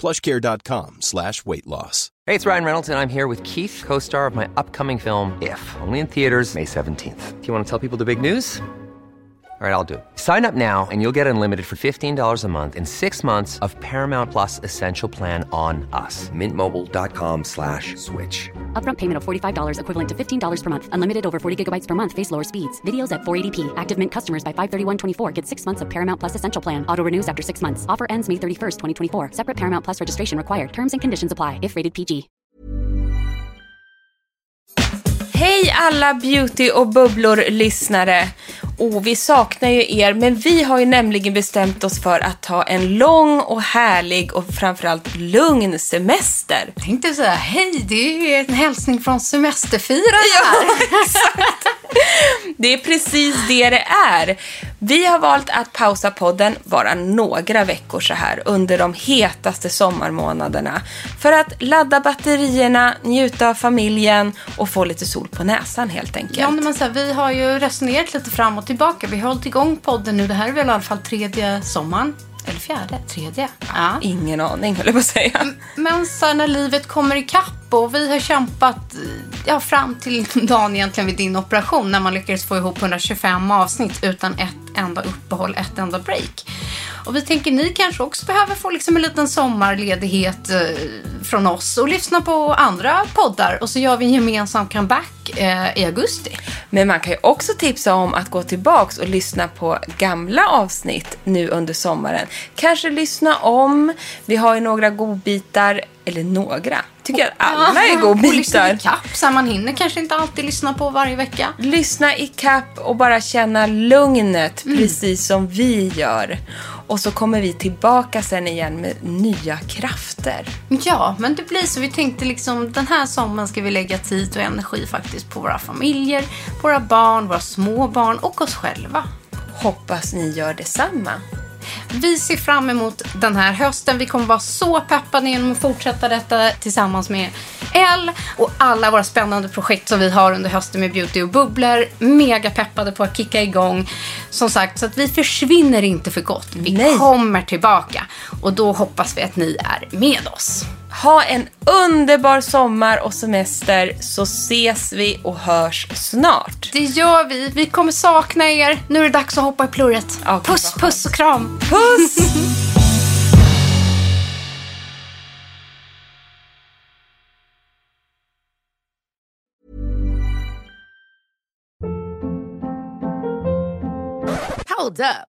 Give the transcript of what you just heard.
plushcare.com slash weight loss. Hey, it's Ryan Reynolds, and I'm here with Keith, co-star of my upcoming film, If, only in theaters May 17th. Do you want to tell people the big news? All right, I'll do it. Sign up now and you'll get unlimited for $15 a month in six months of Paramount Plus Essential Plan on us. Mintmobile.com slash switch. Upfront payment of $45 equivalent to $15 per month. Unlimited over 40 gigabytes per month. Face lower speeds. Videos at 480p. Active Mint customers by 531.24 get six months of Paramount Plus Essential Plan. Auto renews after six months. Offer ends May 31st, 2024. Separate Paramount Plus registration required. Terms and conditions apply if rated PG. Hej alla beauty och bubblor-lyssnare! Oh, vi saknar ju er, men vi har ju nämligen bestämt oss för att ta en lång och härlig och framförallt lugn semester. Jag tänkte säga, hej, det är ju en hälsning från semesterfiraren här. exakt. Det är precis det det är. Vi har valt att pausa podden bara några veckor så här under de hetaste sommarmånaderna för att ladda batterierna, njuta av familjen och få lite sol på näsan helt enkelt. Ja, men så här, vi har ju resonerat lite fram och tillbaka. Vi har hållit igång podden nu. Det här är väl i alla fall tredje sommaren. Eller fjärde? Tredje? Ja. Ingen aning höll jag på att säga. Men sen när livet kommer ikapp och vi har kämpat ja, fram till dagen egentligen vid din operation när man lyckades få ihop 125 avsnitt utan ett enda uppehåll, ett enda break. Och vi tänker ni kanske också behöver få liksom en liten sommarledighet eh, från oss och lyssna på andra poddar och så gör vi en gemensam comeback eh, i augusti. Men man kan ju också tipsa om att gå tillbaks och lyssna på gamla avsnitt nu under sommaren. Kanske lyssna om. Vi har ju några godbitar, eller några. Tycker att alla är Och lyssna godbitar. ikapp så man hinner kanske inte alltid lyssna på varje vecka. Lyssna i kapp och bara känna lugnet precis som vi gör. Och så kommer vi tillbaka sen igen med nya krafter. Ja, men det blir så. Vi tänkte liksom den här sommaren ska vi lägga tid och energi faktiskt på våra familjer, våra barn, våra små barn och oss själva. Hoppas ni gör detsamma. Vi ser fram emot den här hösten. Vi kommer vara så peppade genom att fortsätta detta tillsammans med Elle och alla våra spännande projekt som vi har under hösten med Beauty och bubblor. Mega peppade på att kicka igång. Som sagt, så att vi försvinner inte för gott. Vi Nej. kommer tillbaka och då hoppas vi att ni är med oss. Ha en underbar sommar och semester så ses vi och hörs snart. Det gör vi. Vi kommer sakna er. Nu är det dags att hoppa i plurret. Ja, puss, puss och kram. Puss! Hold up.